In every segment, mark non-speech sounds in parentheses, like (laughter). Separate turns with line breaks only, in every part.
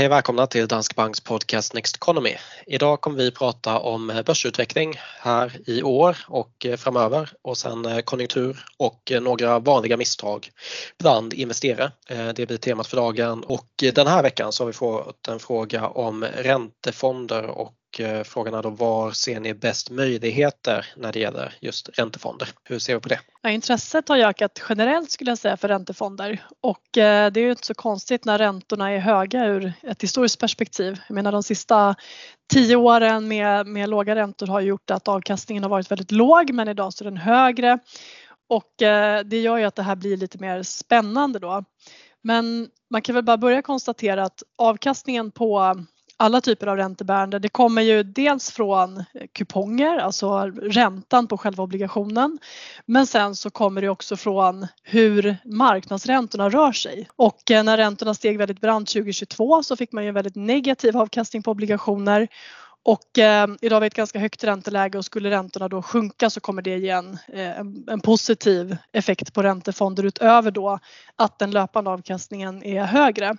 Hej och välkomna till Danske Banks podcast Next Economy. Idag kommer vi prata om börsutveckling här i år och framöver och sen konjunktur och några vanliga misstag bland investerare. Det blir temat för dagen och den här veckan så har vi fått en fråga om räntefonder och och eh, frågan är då var ser ni bäst möjligheter när det gäller just räntefonder? Hur ser vi på det?
Ja, intresset har ökat generellt skulle jag säga för räntefonder och eh, det är ju inte så konstigt när räntorna är höga ur ett historiskt perspektiv. Jag menar de sista tio åren med, med låga räntor har gjort att avkastningen har varit väldigt låg men idag så är den högre och eh, det gör ju att det här blir lite mer spännande då. Men man kan väl bara börja konstatera att avkastningen på alla typer av räntebärande. Det kommer ju dels från kuponger, alltså räntan på själva obligationen. Men sen så kommer det också från hur marknadsräntorna rör sig. Och eh, när räntorna steg väldigt brant 2022 så fick man ju en väldigt negativ avkastning på obligationer och eh, idag har vi ett ganska högt ränteläge och skulle räntorna då sjunka så kommer det ge en, eh, en, positiv effekt på räntefonder utöver då att den löpande avkastningen är högre.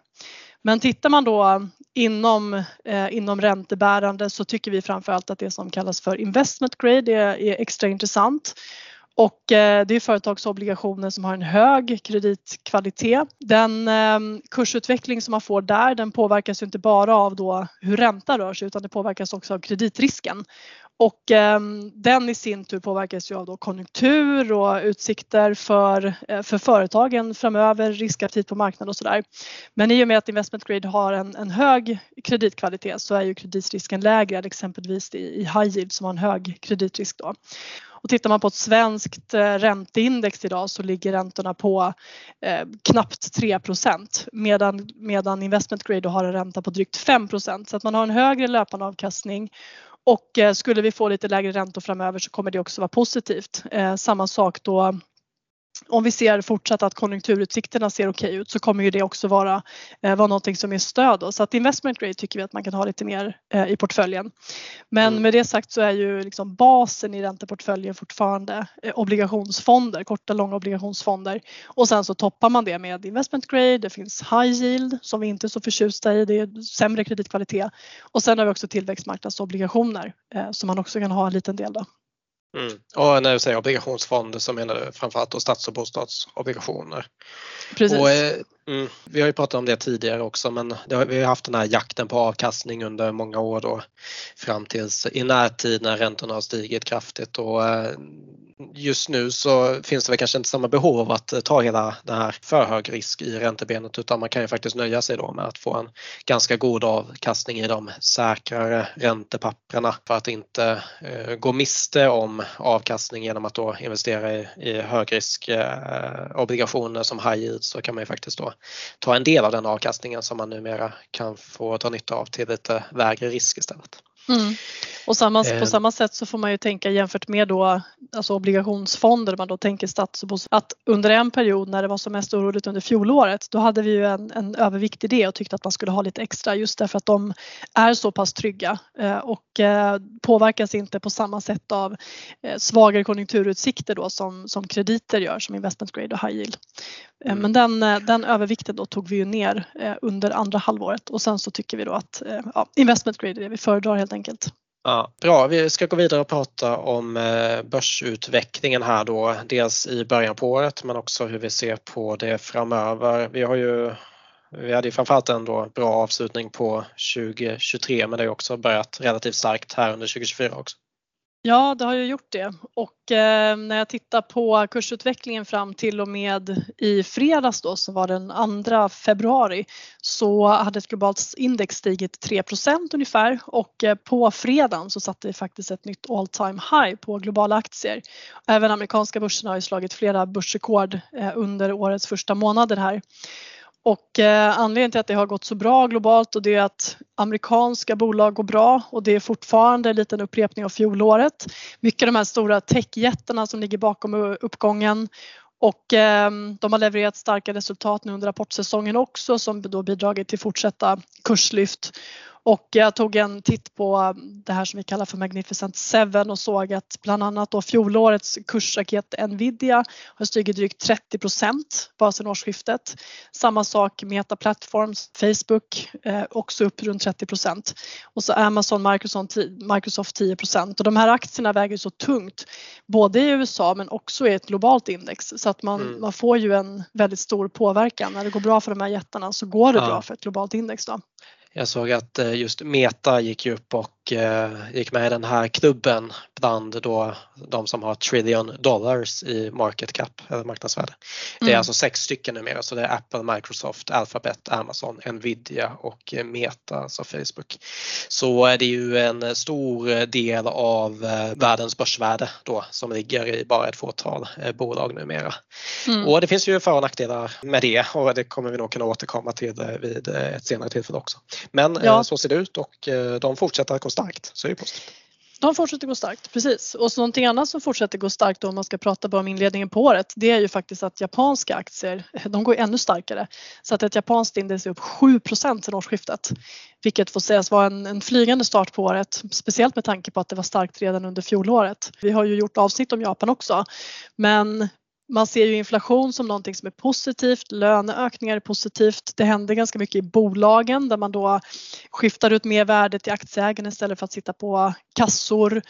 Men tittar man då inom, eh, inom räntebärande så tycker vi framförallt att det som kallas för investment grade är, är extra intressant. Och eh, det är företagsobligationer som har en hög kreditkvalitet. Den ehm, kursutveckling som man får där den påverkas inte bara av då hur räntan rör sig utan det påverkas också av kreditrisken. Och ehm, den i sin tur påverkas ju av då konjunktur och utsikter för, eh, för företagen framöver, riskaptit på marknaden och sådär. Men i och med att investment grade har en, en hög kreditkvalitet så är ju kreditrisken lägre än exempelvis i, i high yield som har en hög kreditrisk då. Och tittar man på ett svenskt eh, ränteindex idag så ligger räntorna på eh, knappt 3 medan, medan investment grade har en ränta på drygt 5 procent. så att man har en högre löpande avkastning och eh, skulle vi få lite lägre räntor framöver så kommer det också vara positivt. Eh, samma sak då om vi ser fortsatt att konjunkturutsikterna ser okej ut så kommer ju det också vara, eh, vara någonting som är stöd. Då. Så att investment grade tycker vi att man kan ha lite mer eh, i portföljen. Men mm. med det sagt så är ju liksom basen i ränteportföljen fortfarande eh, obligationsfonder, korta långa obligationsfonder. Och sen så toppar man det med investment grade, det finns high yield som vi inte är så förtjusta i, det är sämre kreditkvalitet. Och sen har vi också tillväxtmarknadsobligationer eh, som man också kan ha en liten del då.
Mm. Och när du säger obligationsfonder så menar du framförallt då stats och bostadsobligationer.
Precis. Och, eh,
mm, vi har ju pratat om det tidigare också men har, vi har haft den här jakten på avkastning under många år då fram tills i närtid när räntorna har stigit kraftigt. Och eh, just nu så finns det väl kanske inte samma behov av att ta hela den här för hög risk i räntebenet utan man kan ju faktiskt nöja sig då med att få en ganska god avkastning i de säkrare räntepapperna för att inte eh, gå miste om avkastning genom att då investera i, i högrisk eh, obligationer som high yield så kan man ju faktiskt då ta en del av den avkastningen som man numera kan få dra nytta av till lite lägre risk istället.
Mm. Och samma, på eh. samma sätt så får man ju tänka jämfört med då, alltså obligationsfonder, man då tänker stats och att under en period när det var som mest oroligt under fjolåret, då hade vi ju en, en övervikt i det och tyckte att man skulle ha lite extra just därför att de är så pass trygga eh, och eh, påverkas inte på samma sätt av svagare konjunkturutsikter då som, som krediter gör som investment grade och high yield. Mm. Men den, den övervikten då tog vi ju ner under andra halvåret och sen så tycker vi då att ja, investment grade är det vi föredrar helt enkelt.
Ja, bra, vi ska gå vidare och prata om eh, börsutvecklingen här då. Dels i början på året men också hur vi ser på det framöver. Vi har ju vi hade ju framförallt en då bra avslutning på 2023 men det har också börjat relativt starkt här under 2024 också.
Ja, det har ju gjort det och eh, när jag tittar på kursutvecklingen fram till och med i fredags då som var den 2 februari så hade ett globalt index stigit 3% ungefär och eh, på fredagen så satte vi faktiskt ett nytt all time high på globala aktier. Även amerikanska börserna har ju slagit flera börsrekord eh, under årets första månader här. Och eh, anledningen till att det har gått så bra globalt och det är att amerikanska bolag går bra och det är fortfarande en liten upprepning av fjolåret. Mycket av de här stora techjättarna som ligger bakom uppgången och eh, de har levererat starka resultat nu under rapportsäsongen också som då bidragit till fortsatta kurslyft. Och jag tog en titt på det här som vi kallar för Magnificent Seven och såg att bland annat då fjolårets kursraket Nvidia har stigit drygt 30 bara sedan årsskiftet. Samma sak Meta Platforms, Facebook eh, också upp runt 30% och så Amazon, Microsoft, Microsoft 10% och de här aktierna väger så tungt både i USA men också i ett globalt index så att man, mm. man får ju en väldigt stor påverkan. När det går bra för de här jättarna så går det ja. bra för ett globalt index. Då.
Jag såg att eh, just Meta gick upp och eh, gick med i den här klubben bland då de som har trillion dollars i market cap, eller marknadsvärde. Det är mm. alltså sex stycken numera så det är Apple, Microsoft, Alphabet, Amazon, Nvidia och eh, Meta, alltså Facebook. Så det är ju en stor del av världens börsvärde då som ligger i bara ett fåtal bolag numera. Mm. Och det finns ju för och nackdelar med det och det kommer vi nog kunna återkomma till vid ett senare tillfälle också. Men ja. Eh, så ser det ut och eh, de fortsätter att starkt. Så är det positivt.
De fortsätter gå starkt, precis. Och så någonting annat som fortsätter gå starkt om man ska prata bara om inledningen på året det är ju faktiskt att japanska aktier, (laughs) de går ännu starkare. Så att ett japanskt index är upp 7 sedan årsskiftet. Vilket får sägas vara en, en flygande start på året, speciellt med tanke på att det var starkt redan under fjolåret. Vi har ju gjort avsnitt om Japan också. Men man ser ju inflation som någonting som är positivt, löneökningar är positivt. Det händer ganska mycket i bolagen där man då skiftar ut mer värde till aktieägarna istället för att sitta på kassor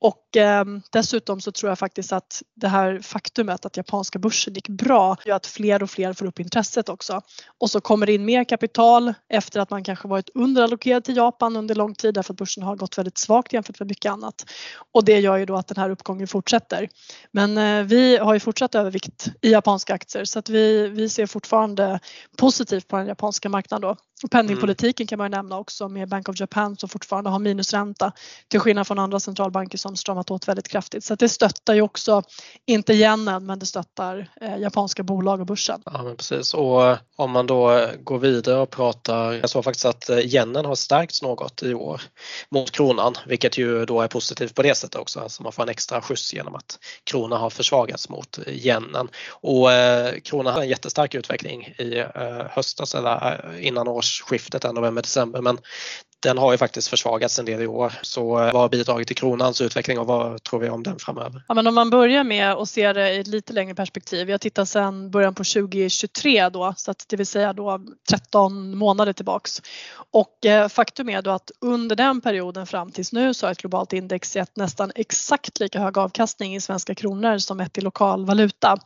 och eh, dessutom så tror jag faktiskt att det här faktumet att japanska börsen gick bra gör att fler och fler får upp intresset också. Och så kommer det in mer kapital efter att man kanske varit underallokerad till Japan under lång tid därför att börsen har gått väldigt svagt jämfört med mycket annat. Och det gör ju då att den här uppgången fortsätter. Men eh, vi har ju fortsatt övervikt i japanska aktier så att vi, vi ser fortfarande positivt på den japanska marknaden då. Penningpolitiken mm. kan man nämna också med Bank of Japan som fortfarande har minusränta till skillnad från andra centralbanker som stramat åt väldigt kraftigt. Så det stöttar ju också, inte yenen, men det stöttar eh, japanska bolag och börsen.
Ja men precis och eh, om man då går vidare och pratar, jag såg faktiskt att eh, yenen har stärkts något i år mot kronan vilket ju då är positivt på det sättet också, alltså man får en extra skjuts genom att kronan har försvagats mot yenen. Och eh, kronan har en jättestark utveckling i eh, höstas eller innan års årsskiftet, november-december. Men den har ju faktiskt försvagats en del i år. Så eh, vad har bidragit till kronans utveckling och vad tror vi om den framöver?
Ja, men om man börjar med att se det i ett lite längre perspektiv. Jag tittar sedan början på 2023 då, så att det vill säga då 13 månader tillbaks. Och eh, faktum är då att under den perioden fram tills nu så har ett globalt index gett nästan exakt lika hög avkastning i svenska kronor som ett i lokal valuta.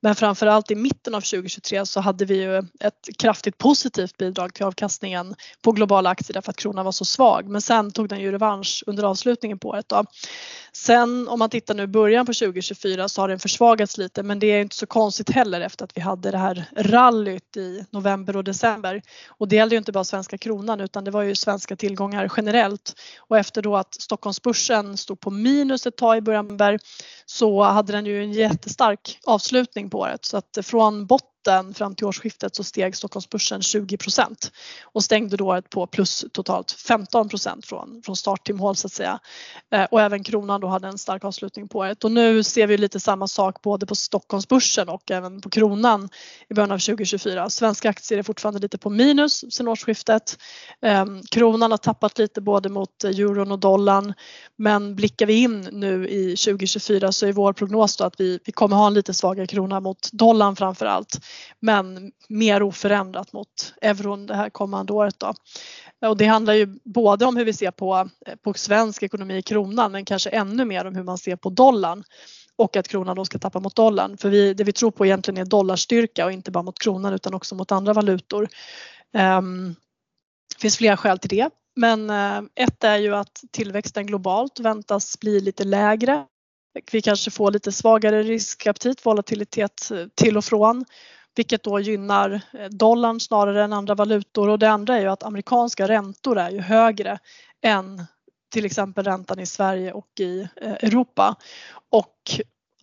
Men framförallt i mitten av 2023 så hade vi ju ett kraftigt positivt bidrag till avkastningen på globala aktier därför att kronan var var så svag. Men sen tog den ju revansch under avslutningen på året. Då. Sen om man tittar nu början på 2024 så har den försvagats lite men det är inte så konstigt heller efter att vi hade det här rallyt i november och december. Och det gällde ju inte bara svenska kronan utan det var ju svenska tillgångar generellt. Och efter då att Stockholmsbörsen stod på minus ett tag i början november så hade den ju en jättestark avslutning på året så att från botten botten fram till årsskiftet så steg Stockholmsbörsen 20 och stängde då året på plus totalt 15 från, från start till mål så att säga. Eh, och även kronan då hade en stark avslutning på året och nu ser vi lite samma sak både på Stockholmsbörsen och även på kronan i början av 2024. Svenska aktier är fortfarande lite på minus sen årsskiftet. Ehm, kronan har tappat lite både mot euron och dollarn men blickar vi in nu i 2024 så är vår prognos då att vi, vi kommer ha en lite svagare krona mot dollarn framför allt men mer oförändrat mot euron det här kommande året. Då. Och det handlar ju både om hur vi ser på, eh, på svensk ekonomi i kronan men kanske ännu mer om hur man ser på dollarn och att kronan då ska tappa mot dollarn. För vi, det vi tror på egentligen är dollarstyrka och inte bara mot kronan utan också mot andra valutor. Um, det finns flera skäl till det. Men eh, ett är ju att tillväxten globalt väntas bli lite lägre. Vi kanske får lite svagare riskaptit, volatilitet eh, till och från vilket då gynnar eh, dollarn snarare än andra valutor och det andra är ju att amerikanska räntor är ju högre än till exempel räntan i Sverige och i eh, Europa. Och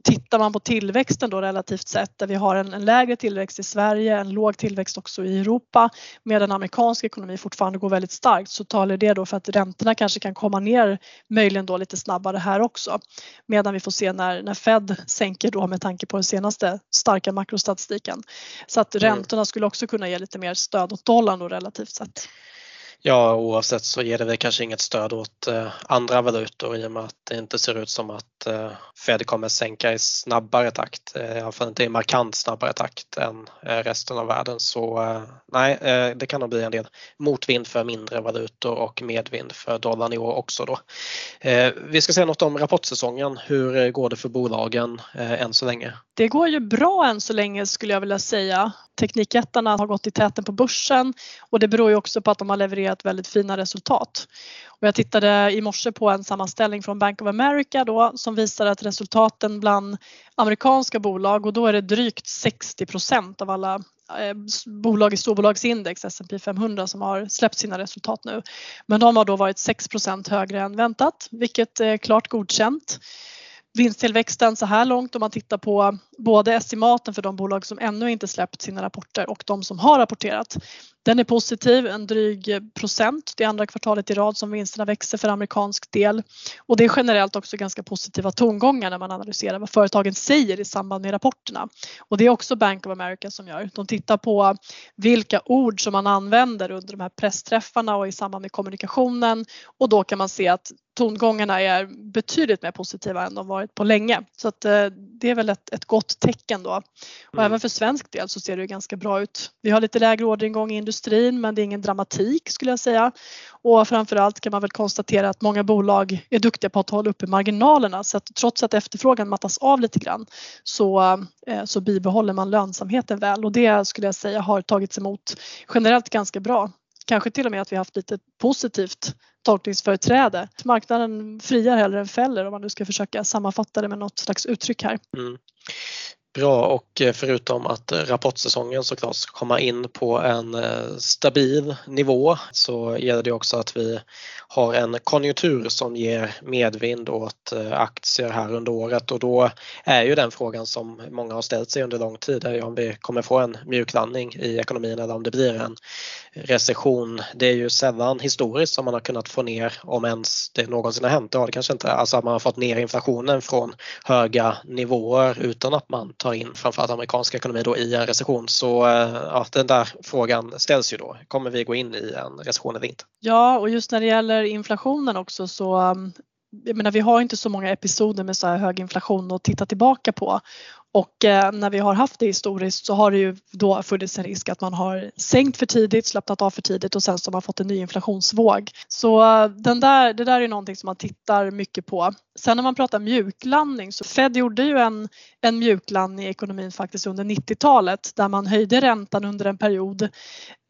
Tittar man på tillväxten då relativt sett där vi har en, en, lägre tillväxt i Sverige, en låg tillväxt också i Europa medan amerikansk ekonomi fortfarande går väldigt starkt så talar det då för att räntorna kanske kan komma ner möjligen då lite snabbare här också. Medan vi får se när, när Fed sänker då med tanke på den senaste starka makrostatistiken. Så att mm. räntorna skulle också kunna ge lite mer stöd åt dollarn då relativt sett.
Ja, oavsett så ger det väl kanske inget stöd åt eh, andra valutor i och med att det inte ser ut som att att eh, Fed kommer sänka i snabbare takt, eh, i alla fall inte i markant snabbare takt än eh, resten av världen. Så nej, det kan nog bli en del motvind för mindre valutor och medvind för dollarn i år också då. Vi ska säga något om rapportsäsongen. Hur går det för bolagen än så länge?
Det går ju bra än så länge skulle jag vilja säga. Teknikjättarna har gått i täten på börsen och det beror ju också på att de har levererat väldigt fina resultat. Och jag tittade i morse på en sammanställning från Bank of America då som visar att resultaten bland amerikanska bolag och då är det drygt 60 procent av alla eh, bolag i storbolagsindex S&P 500 som har släppt sina resultat nu. Men de har då varit 6% högre än väntat vilket är klart godkänt vinsttillväxten så här långt om man tittar på både estimaten för de bolag som ännu inte släppt sina rapporter och de som har rapporterat. Den är positiv, en dryg procent. Det är andra kvartalet i rad som vinsterna växer för amerikansk del. Och det är generellt också ganska positiva tongångar när man analyserar vad företagen säger i samband med rapporterna. Och det är också Bank of America som gör. De tittar på vilka ord som man använder under de här pressträffarna och i samband med kommunikationen och då kan man se att tongångarna är betydligt mer positiva än de varit på länge. Så att eh, det är väl ett, ett gott tecken då. Och mm. även för svensk del så ser det ganska bra ut. Vi har lite lägre orderingång i industrin men det är ingen dramatik skulle jag säga. Och framförallt kan man väl konstatera att många bolag är duktiga på att hålla uppe marginalerna så att trots att efterfrågan mattas av lite grann så, eh, så bibehåller man lönsamheten väl och det skulle jag säga har tagits emot generellt ganska bra. Kanske till och med att vi haft lite positivt tolkningsföreträde. Marknaden friar hellre än fäller om man nu ska försöka sammanfatta det med något slags uttryck här. Mm.
Bra och eh, förutom att eh, rapportsäsongen såklart ska komma in på en eh, stabil nivå så gäller det också att vi har en konjunktur som ger medvind åt aktier här under året. Och då är ju den frågan som många har ställt sig under lång tid är om vi kommer få en mjuklandning i ekonomin eller om det blir en recession. Det är ju sällan historiskt som man har kunnat få ner, om ens det någonsin har hänt, det har det kanske inte, alltså att man har fått ner inflationen från höga nivåer utan att man tar in framförallt amerikansk ekonomi då i en recession. Så eh, ja, den där frågan ställs ju då. Kommer vi gå in i en recession eller inte?
Ja, och just när det gäller inflationen också så mm, jag menar, vi har inte så många episoder med så här hög inflation att titta tillbaka på och eh, när vi har haft det historiskt så har det ju då funnits en risk att man har sänkt för tidigt, slappnat av för tidigt och sen så har man fått en ny inflationsvåg. Så eh, den där, det där är någonting som man tittar mycket på. Sen när man pratar mjuklandning så Fed gjorde ju en, en mjuklandning i ekonomin faktiskt under 90-talet där man höjde räntan under en period.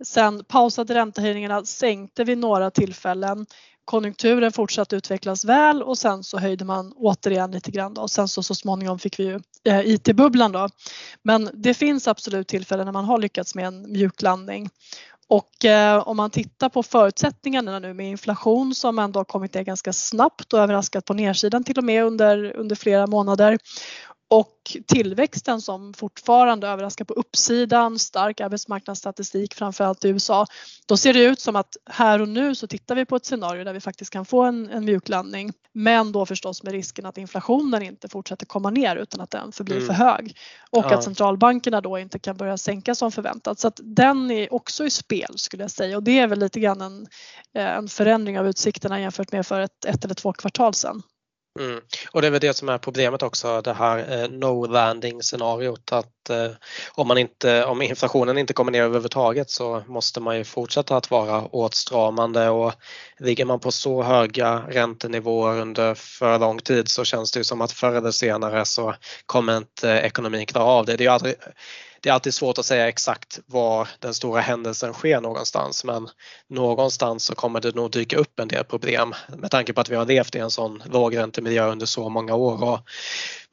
Sen pausade räntehöjningarna, sänkte vid några tillfällen konjunkturen fortsatte utvecklas väl och sen så höjde man återigen lite grann då. och sen så, så småningom fick vi ju eh, IT-bubblan då. Men det finns absolut tillfällen när man har lyckats med en mjuklandning och eh, om man tittar på förutsättningarna nu med inflation som ändå har kommit ner ganska snabbt och överraskat på nedsidan till och med under, under flera månader och tillväxten som fortfarande överraskar på uppsidan, stark arbetsmarknadsstatistik framförallt i USA. Då ser det ut som att här och nu så tittar vi på ett scenario där vi faktiskt kan få en, en mjuklandning. Men då förstås med risken att inflationen inte fortsätter komma ner utan att den förblir mm. för hög. Och ja. att centralbankerna då inte kan börja sänka som förväntat. Så att den är också i spel skulle jag säga och det är väl lite grann en, eh, en förändring av utsikterna jämfört med för ett, ett eller två kvartal sedan.
Mm. Och det är väl det som är problemet också, det här eh, no landing scenariot att eh, om, man inte, om inflationen inte kommer ner överhuvudtaget så måste man ju fortsätta att vara åtstramande och ligger man på så höga räntenivåer under för lång tid så känns det ju som att förr eller senare så kommer inte ekonomin klara av det. Det är ju aldrig, det är alltid svårt att säga exakt var den stora händelsen sker någonstans men någonstans så kommer det nog dyka upp en del problem med tanke på att vi har levt i en sån lågräntemiljö under så många år. Och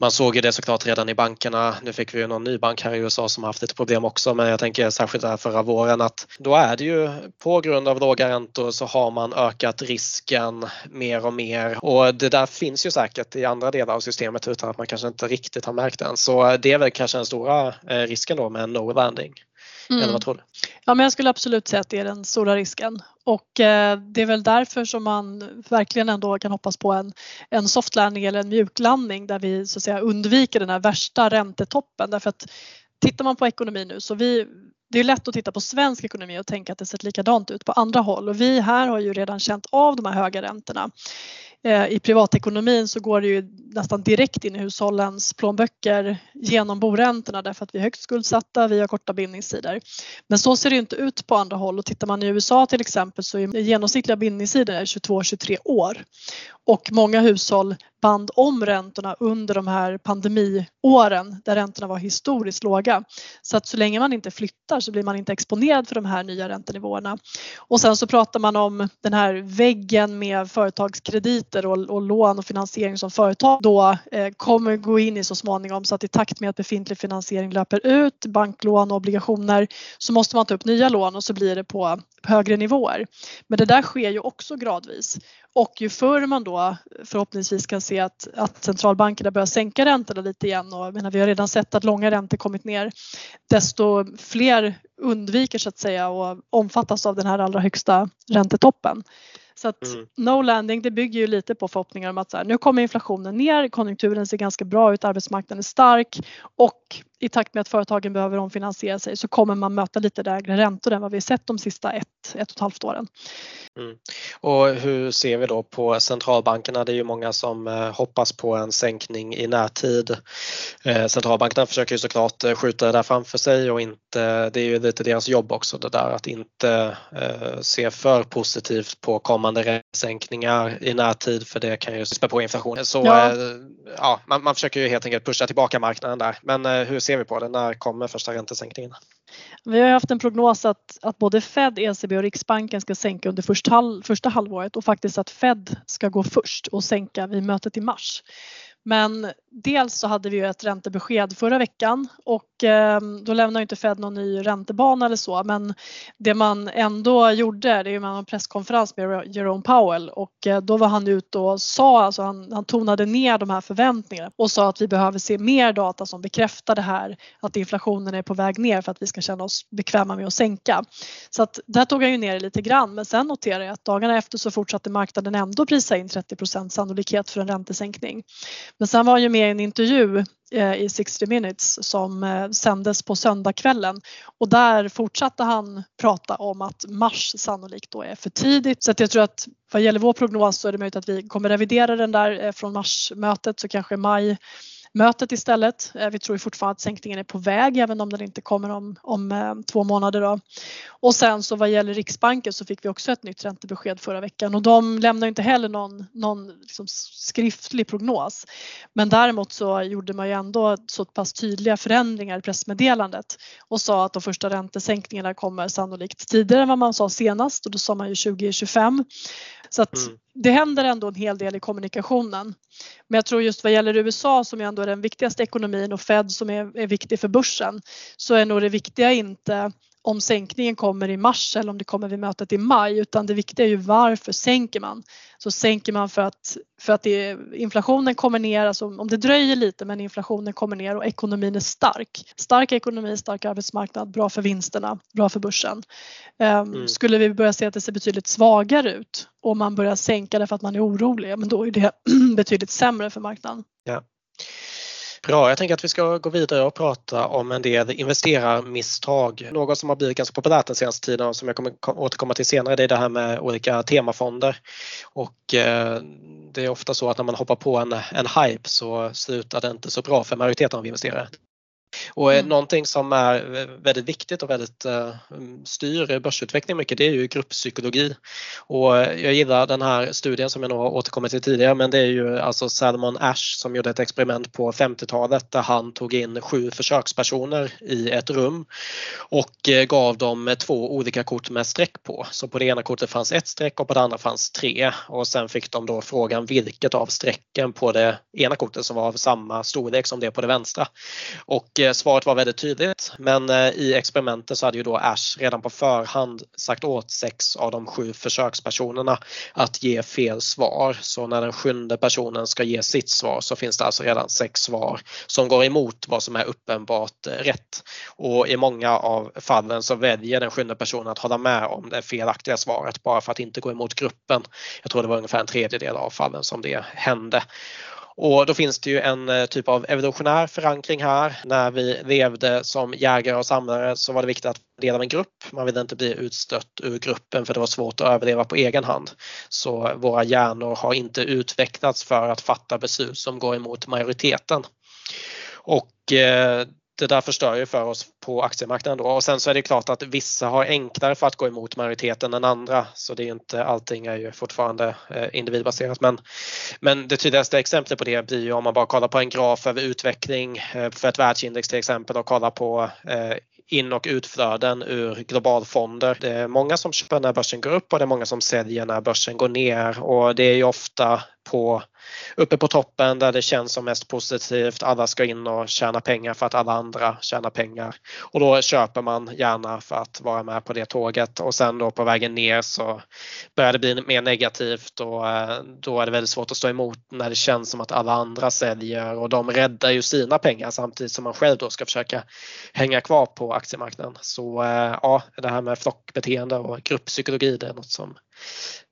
man såg ju det såklart redan i bankerna. Nu fick vi ju någon ny bank här i USA som har haft lite problem också men jag tänker särskilt här förra våren att då är det ju på grund av låga räntor så har man ökat risken mer och mer och det där finns ju säkert i andra delar av systemet utan att man kanske inte riktigt har märkt den. Så det är väl kanske den stora eh, risken då med en no landing. Mm. Eller vad tror du?
Ja, men jag skulle absolut säga att det är den stora risken och eh, det är väl därför som man verkligen ändå kan hoppas på en, en soft landing eller en mjuklandning där vi så att säga undviker den här värsta räntetoppen därför att tittar man på ekonomin nu så vi det är lätt att titta på svensk ekonomi och tänka att det sett likadant ut på andra håll och vi här har ju redan känt av de här höga räntorna. Eh, I privatekonomin så går det ju nästan direkt in i hushållens plånböcker genom boräntorna därför att vi är högt skuldsatta, vi har korta bindningstider. Men så ser det inte ut på andra håll och tittar man i USA till exempel så är genomsnittliga bindningstiden 22-23 år och många hushåll band om räntorna under de här pandemiåren där räntorna var historiskt låga. Så att så länge man inte flyttar så blir man inte exponerad för de här nya räntenivåerna. Och sen så pratar man om den här väggen med företagskrediter och, och lån och finansiering som företag då eh, kommer gå in i så småningom så att i takt med att befintlig finansiering löper ut, banklån och obligationer så måste man ta upp nya lån och så blir det på högre nivåer. Men det där sker ju också gradvis och ju förr man då eh, förhoppningsvis kan se att, att centralbankerna börjar sänka räntorna lite igen och menar, vi har redan sett att långa räntor kommit ner desto fler undviker så att säga och omfattas av den här allra högsta räntetoppen. Så att mm. no landing det bygger ju lite på förhoppningar om att så här, nu kommer inflationen ner, konjunkturen ser ganska bra ut, arbetsmarknaden är stark och i takt med att företagen behöver omfinansiera sig så kommer man möta lite lägre räntor än vad vi sett de sista ett, ett och ett halvt åren.
Mm. Och hur ser vi då på centralbankerna? Det är ju många som eh, hoppas på en sänkning i närtid. Eh, centralbankerna försöker ju såklart eh, skjuta det där framför sig och inte, det är ju lite deras jobb också det där att inte se för positivt på kommande sänkningar i närtid för det kan ju spä på inflationen. Så ja. ja man, man, försöker ju helt enkelt pusha tillbaka marknaden där. Men hur ser vi på det? När kommer första räntesänkningen?
Vi har haft en prognos att, att både Fed, ECB och Riksbanken ska sänka under första, halv, första halvåret och faktiskt att Fed ska gå först och sänka vid mötet i mars. Men dels så hade vi ju ett räntebesked förra veckan och Ehm, då lämnar inte Fed någon ny räntebana eller så men det man ändå gjorde det är man en presskonferens med Jerome Powell och eh, då var han ute och sa, alltså han, han tonade ner de här förväntningarna och sa att vi behöver se mer data som bekräftar det här att inflationen är på väg ner för att vi ska känna oss bekväma med att sänka. Så att där tog han ju ner det lite grann men sen noterar jag att dagarna efter så fortsatte marknaden ändå prisa in 30% sannolikhet för en räntesänkning. Men sen var han ju med i en intervju Eh, i 60 minutes som eh, sändes på söndagskvällen och där fortsatte han prata om att mars sannolikt då är för tidigt. Så att jag tror att vad gäller vår prognos så är det möjligt att vi kommer revidera den där eh, från marsmötet så kanske maj mötet istället. Eh, vi tror fortfarande att sänkningen är på väg även om den inte kommer om, om eh, två månader. Då. Och sen så vad gäller Riksbanken så fick vi också ett nytt räntebesked förra veckan och de lämnar inte heller någon, någon liksom skriftlig prognos. Men däremot så gjorde man ju ändå så pass tydliga förändringar i pressmeddelandet och sa att de första räntesänkningarna kommer sannolikt tidigare än vad man sa senast och då sa man ju 2025. Så att mm det händer ändå en hel del i kommunikationen. Men jag tror just vad gäller USA som ändå är den viktigaste ekonomin och Fed som är, är viktig för börsen så är nog det viktiga inte om sänkningen kommer i mars eller om det kommer vid mötet i maj utan det viktiga är ju varför sänker man? Så sänker man för att, för att det, inflationen kommer ner, alltså om det dröjer lite men inflationen kommer ner och ekonomin är stark. Stark ekonomi, stark arbetsmarknad, bra för vinsterna, bra för börsen. Um, mm. Skulle vi börja se att det ser betydligt svagare ut och man börjar sänka det för att man är orolig, men då är det (clears throat) betydligt sämre för marknaden.
Ja. Bra, jag tänker att vi ska gå vidare och prata om en del investerarmisstag. Något som har blivit ganska populärt den senaste tiden och som jag kommer återkomma till senare det är det här med olika temafonder. Och eh, det är ofta så att när man hoppar på en, en hype så slutar det inte så bra för majoriteten av investerare. Och mm. någonting som är väldigt viktigt och väldigt uh, styr börsutveckling mycket det är ju grupppsykologi. Och jag gillar den här studien som jag nog har återkommit till tidigare men det är ju alltså Salomon Ash som gjorde ett experiment på 50-talet där han tog in sju försökspersoner i ett rum och eh, gav dem två olika kort med streck på. Så på det ena kortet fanns ett streck och på det andra fanns tre och sen fick de då frågan vilket av strecken på det ena kortet som var av samma storlek som det på det vänstra. Och eh, Eh, svaret var väldigt tydligt men eh, i experimentet så hade ju då Ash redan på förhand sagt åt sex av de sju försökspersonerna att ge fel svar. Så när den sjunde personen ska ge sitt svar så finns det alltså redan sex svar som går emot vad som är uppenbart eh, rätt. Och i många av fallen så väljer den sjunde personen att hålla med om det felaktiga svaret bara för att inte gå emot gruppen. Jag tror det var ungefär en tredjedel av fallen som det hände. Och då finns det ju en eh, typ av evolutionär förankring här. När vi levde som jägare och samlare så var det viktigt att del av en grupp. Man ville inte bli utstött ur gruppen för det var svårt att överleva på egen hand. Så våra hjärnor har inte utvecklats för att fatta beslut som går emot majoriteten. Och eh, det där förstör ju för oss på aktiemarknaden då. Och sen så är det klart att vissa har enklare för att gå emot majoriteten än andra så det är inte allting är ju fortfarande eh, individbaserat men, men det tydligaste exemplet på det blir ju om man bara kollar på en graf över utveckling eh, för ett världsindex till exempel och kollar på eh, in och utflöden ur globalfonder. Det är många som köper när börsen går upp och det är många som säljer när börsen går ner och det är ju ofta på uppe på toppen där det känns som mest positivt. Alla ska in och tjäna pengar för att alla andra tjänar pengar och då köper man gärna för att vara med på det tåget och sen då på vägen ner så börjar det bli mer negativt och eh, då är det väldigt svårt att stå emot när det känns som att alla andra säljer och de räddar ju sina pengar samtidigt som man själv då ska försöka hänga kvar på aktiemarknaden. Så eh, ja, det här med flockbeteende och grupppsykologi det är något som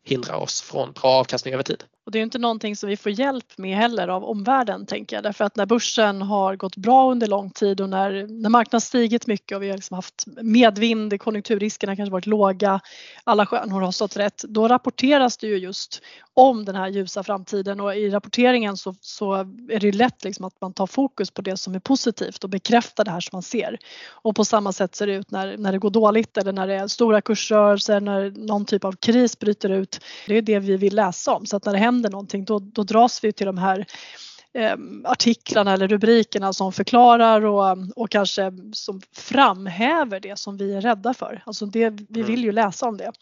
hindrar oss från bra avkastning över tid.
Och det är inte någonting som vi får hjälp med heller av omvärlden tänker jag. Därför att när börsen har gått bra under lång tid och när, när marknaden stigit mycket och vi har liksom haft medvind, konjunkturriskerna kanske varit låga, alla stjärnor har stått rätt, då rapporteras det ju just om den här ljusa framtiden och i rapporteringen så, så är det lätt liksom att man tar fokus på det som är positivt och bekräftar det här som man ser. Och på samma sätt ser det ut när, när det går dåligt eller när det är stora kursrörelser, när någon typ av kris bryter ut. Det är det vi vill läsa om så att när det händer händer någonting då, då dras vi till de här eh, artiklarna eller rubrikerna som förklarar och, och kanske som framhäver det som vi är rädda för. Alltså det, vi mm. vill ju läsa om det.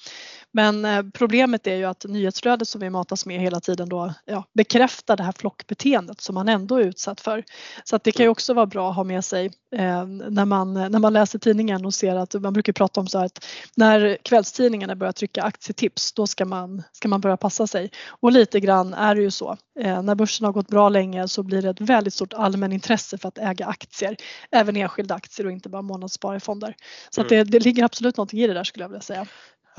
Men eh, problemet är ju att nyhetsflödet som vi matas med hela tiden då ja, bekräftar det här flockbeteendet som man ändå är utsatt för. Så att det kan ju mm. också vara bra att ha med sig eh, när, man, när man läser tidningen och ser att man brukar prata om så här att när kvällstidningarna börjar trycka aktietips då ska man, ska man börja passa sig. Och lite grann är det ju så. Eh, när börsen har gått bra länge så blir det ett väldigt stort allmänintresse för att äga aktier. Även enskilda aktier och inte bara månadssparfonder. Så mm. det, det ligger absolut någonting i det där skulle jag vilja säga.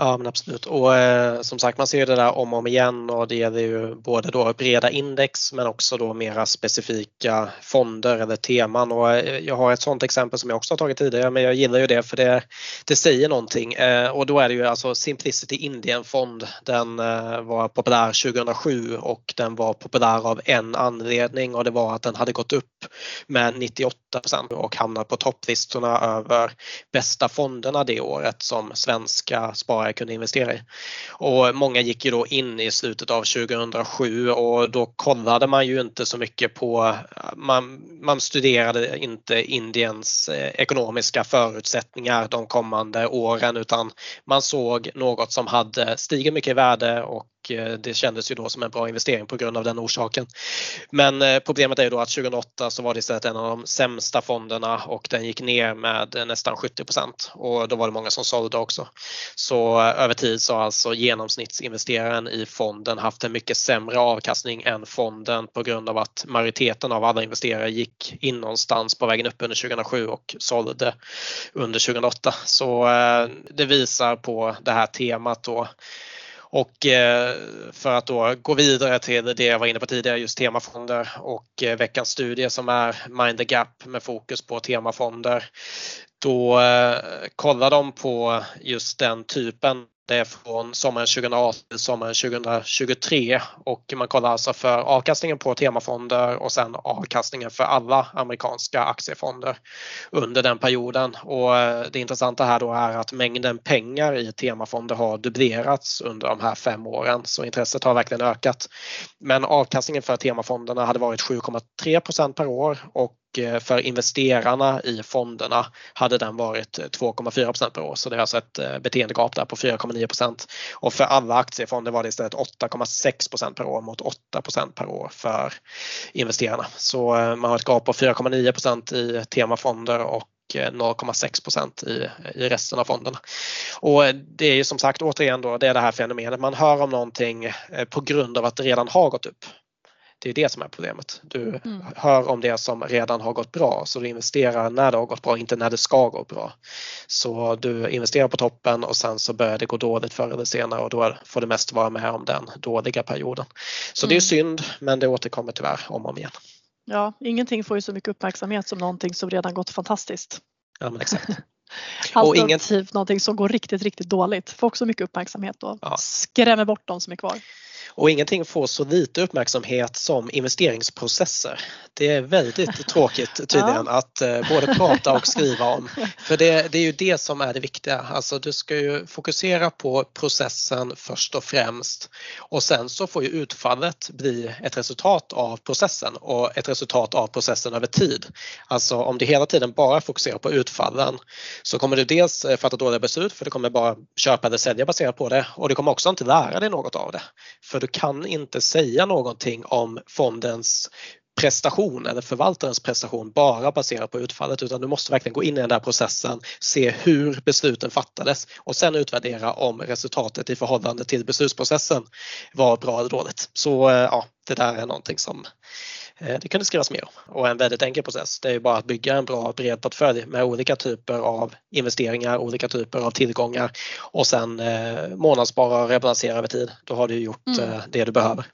Ja men absolut. Och eh, som sagt man ser det där om och om igen och det gäller ju både då breda index men också då mera specifika fonder eller teman. Och eh, jag har ett sådant exempel som jag också har tagit tidigare men jag gillar ju det för det, det säger någonting. Eh, och då är det ju alltså Simplicity Indian fond. Den eh, var populär 2007 och den var populär av en anledning och det var att den hade gått upp med 98% och hamnat på topplistorna över bästa fonderna det året som svenska sparare sparare kunde investera i. Och många gick ju då in i slutet av 2007 och då kollade man ju inte så mycket på, man, man studerade inte Indiens eh, ekonomiska förutsättningar de kommande åren utan man såg något som hade stigit mycket i värde och Eh, det kändes ju då som en bra investering på grund av den orsaken. Men eh, problemet är ju då att 2008 så var det istället en av de sämsta fonderna och den gick ner med eh, nästan 70% och då var det många som sålde också. Så över tid så har alltså genomsnittsinvesteraren i fonden haft en mycket sämre avkastning än fonden på grund av att majoriteten av alla investerare gick in någonstans på vägen upp under 2007 och sålde under 2008. Så det visar på det här temat då och eh, för att då gå vidare till det jag var inne på tidigare, just temafonder och eh, veckans studie som är Mind the Gap med fokus på temafonder. Då eh, kollar de på just den typen det är från sommaren 2018 till sommaren 2023 och man kollar alltså för avkastningen på temafonder och sen avkastningen för alla amerikanska aktiefonder under den perioden. Och eh, det intressanta här då är att mängden pengar i temafonder har dubblerats under de här fem åren så intresset har verkligen ökat. Men avkastningen för temafonderna hade varit 7,3% per år och Eh, för investerarna i fonderna hade den varit eh, 2,4% per år. Så det är alltså ett eh, beteendegap där på 4,9% och för alla aktiefonder var det istället 8,6% per år mot 8% per år för investerarna. Så man har ett gap på 4,9% i temafonder och 0,6 i, i resten av fonderna. Och det är ju som sagt återigen då, det är det här fenomenet, man hör om någonting på grund av att det redan har gått upp det är det som är problemet. Du mm. hör om det som redan har gått bra så du investerar när det har gått bra, inte när det ska gå bra. Så du investerar på toppen och sen så börjar det gå dåligt förr eller senare och då får du mest vara med om den dåliga perioden. Så mm. det är mm. synd men det återkommer tyvärr om och om igen.
Ja, ingenting får ju så mycket uppmärksamhet som någonting som redan gått fantastiskt.
Ja men exakt. (laughs)
Alternativt ingen... någonting som går riktigt, riktigt dåligt får också mycket uppmärksamhet och ja. skrämmer bort de som är kvar.
Och ingenting får så lite uppmärksamhet som investeringsprocesser. Det är väldigt (laughs) tråkigt tydligen ja. att eh, både prata och skriva om. (laughs) För det, det, är ju det som är det viktiga. Alltså du ska ju fokusera på processen först och främst och sen så får ju utfallet bli ett resultat av processen och ett resultat av processen över tid. Alltså om du hela tiden bara fokuserar på utfallen så kommer du dels eh, fatta dåliga beslut för du kommer bara köpa eller sälja baserat på det och du kommer också inte lära dig något av det. För du kan inte säga någonting om fondens prestation eller förvaltarens prestation bara baserat på utfallet utan du måste verkligen gå in i den där processen, se hur besluten fattades och sen utvärdera om resultatet i förhållande till beslutsprocessen var bra eller dåligt. Så eh, ja, det där är någonting som det kan det skrivas mer om och en väldigt enkel process. Det är bara att bygga en bra bred portfölj med olika typer av investeringar, olika typer av tillgångar och sen eh, månadsspara och rebalansera över tid. Då har du gjort mm. eh, det du behöver.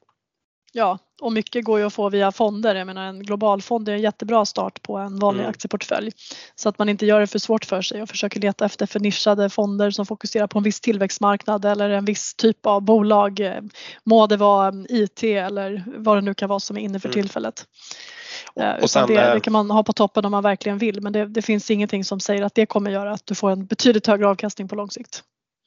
Ja, och mycket går ju att få via fonder. Jag menar en globalfond är en jättebra start på en vanlig mm. aktieportfölj. Så att man inte gör det för svårt för sig och försöker leta efter för nischade fonder som fokuserar på en viss tillväxtmarknad eller en viss typ av bolag. Må det vara IT eller vad det nu kan vara som är inne för mm. tillfället. Och, och sen, det, det, kan man ha på toppen om man verkligen vill men det, det finns ingenting som säger att det kommer göra att du får en betydligt högre avkastning på lång sikt.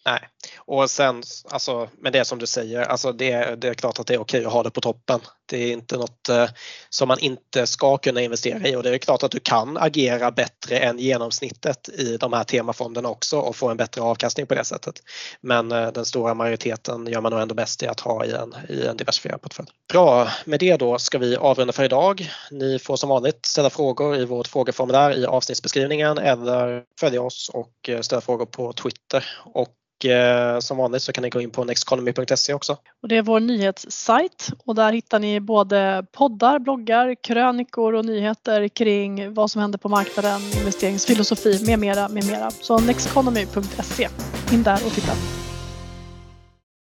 Nej, och sen alltså med det som du säger, alltså det, det är klart att det är okej att ha det på toppen. Det är inte något eh, som man inte ska kunna investera i och det är klart att du kan agera bättre än genomsnittet i de här temafonderna också och få en bättre avkastning på det sättet. Men eh, den stora majoriteten gör man nog ändå bäst i att ha i en, i en diversifierad portfölj. Bra, med det då ska vi avrunda för idag. Ni får som vanligt ställa frågor i vårt frågeformulär i avsnittsbeskrivningen eller följa oss och eh, ställa frågor på Twitter. Och Eh, Eh, som vanligt så kan ni gå in på nexteconomy.se också.
Och det är vår nyhetssajt och där hittar ni både poddar, bloggar, krönikor och nyheter kring vad som händer på marknaden, investeringsfilosofi med mera, med mera. Så nexteconomy.se. In där och titta.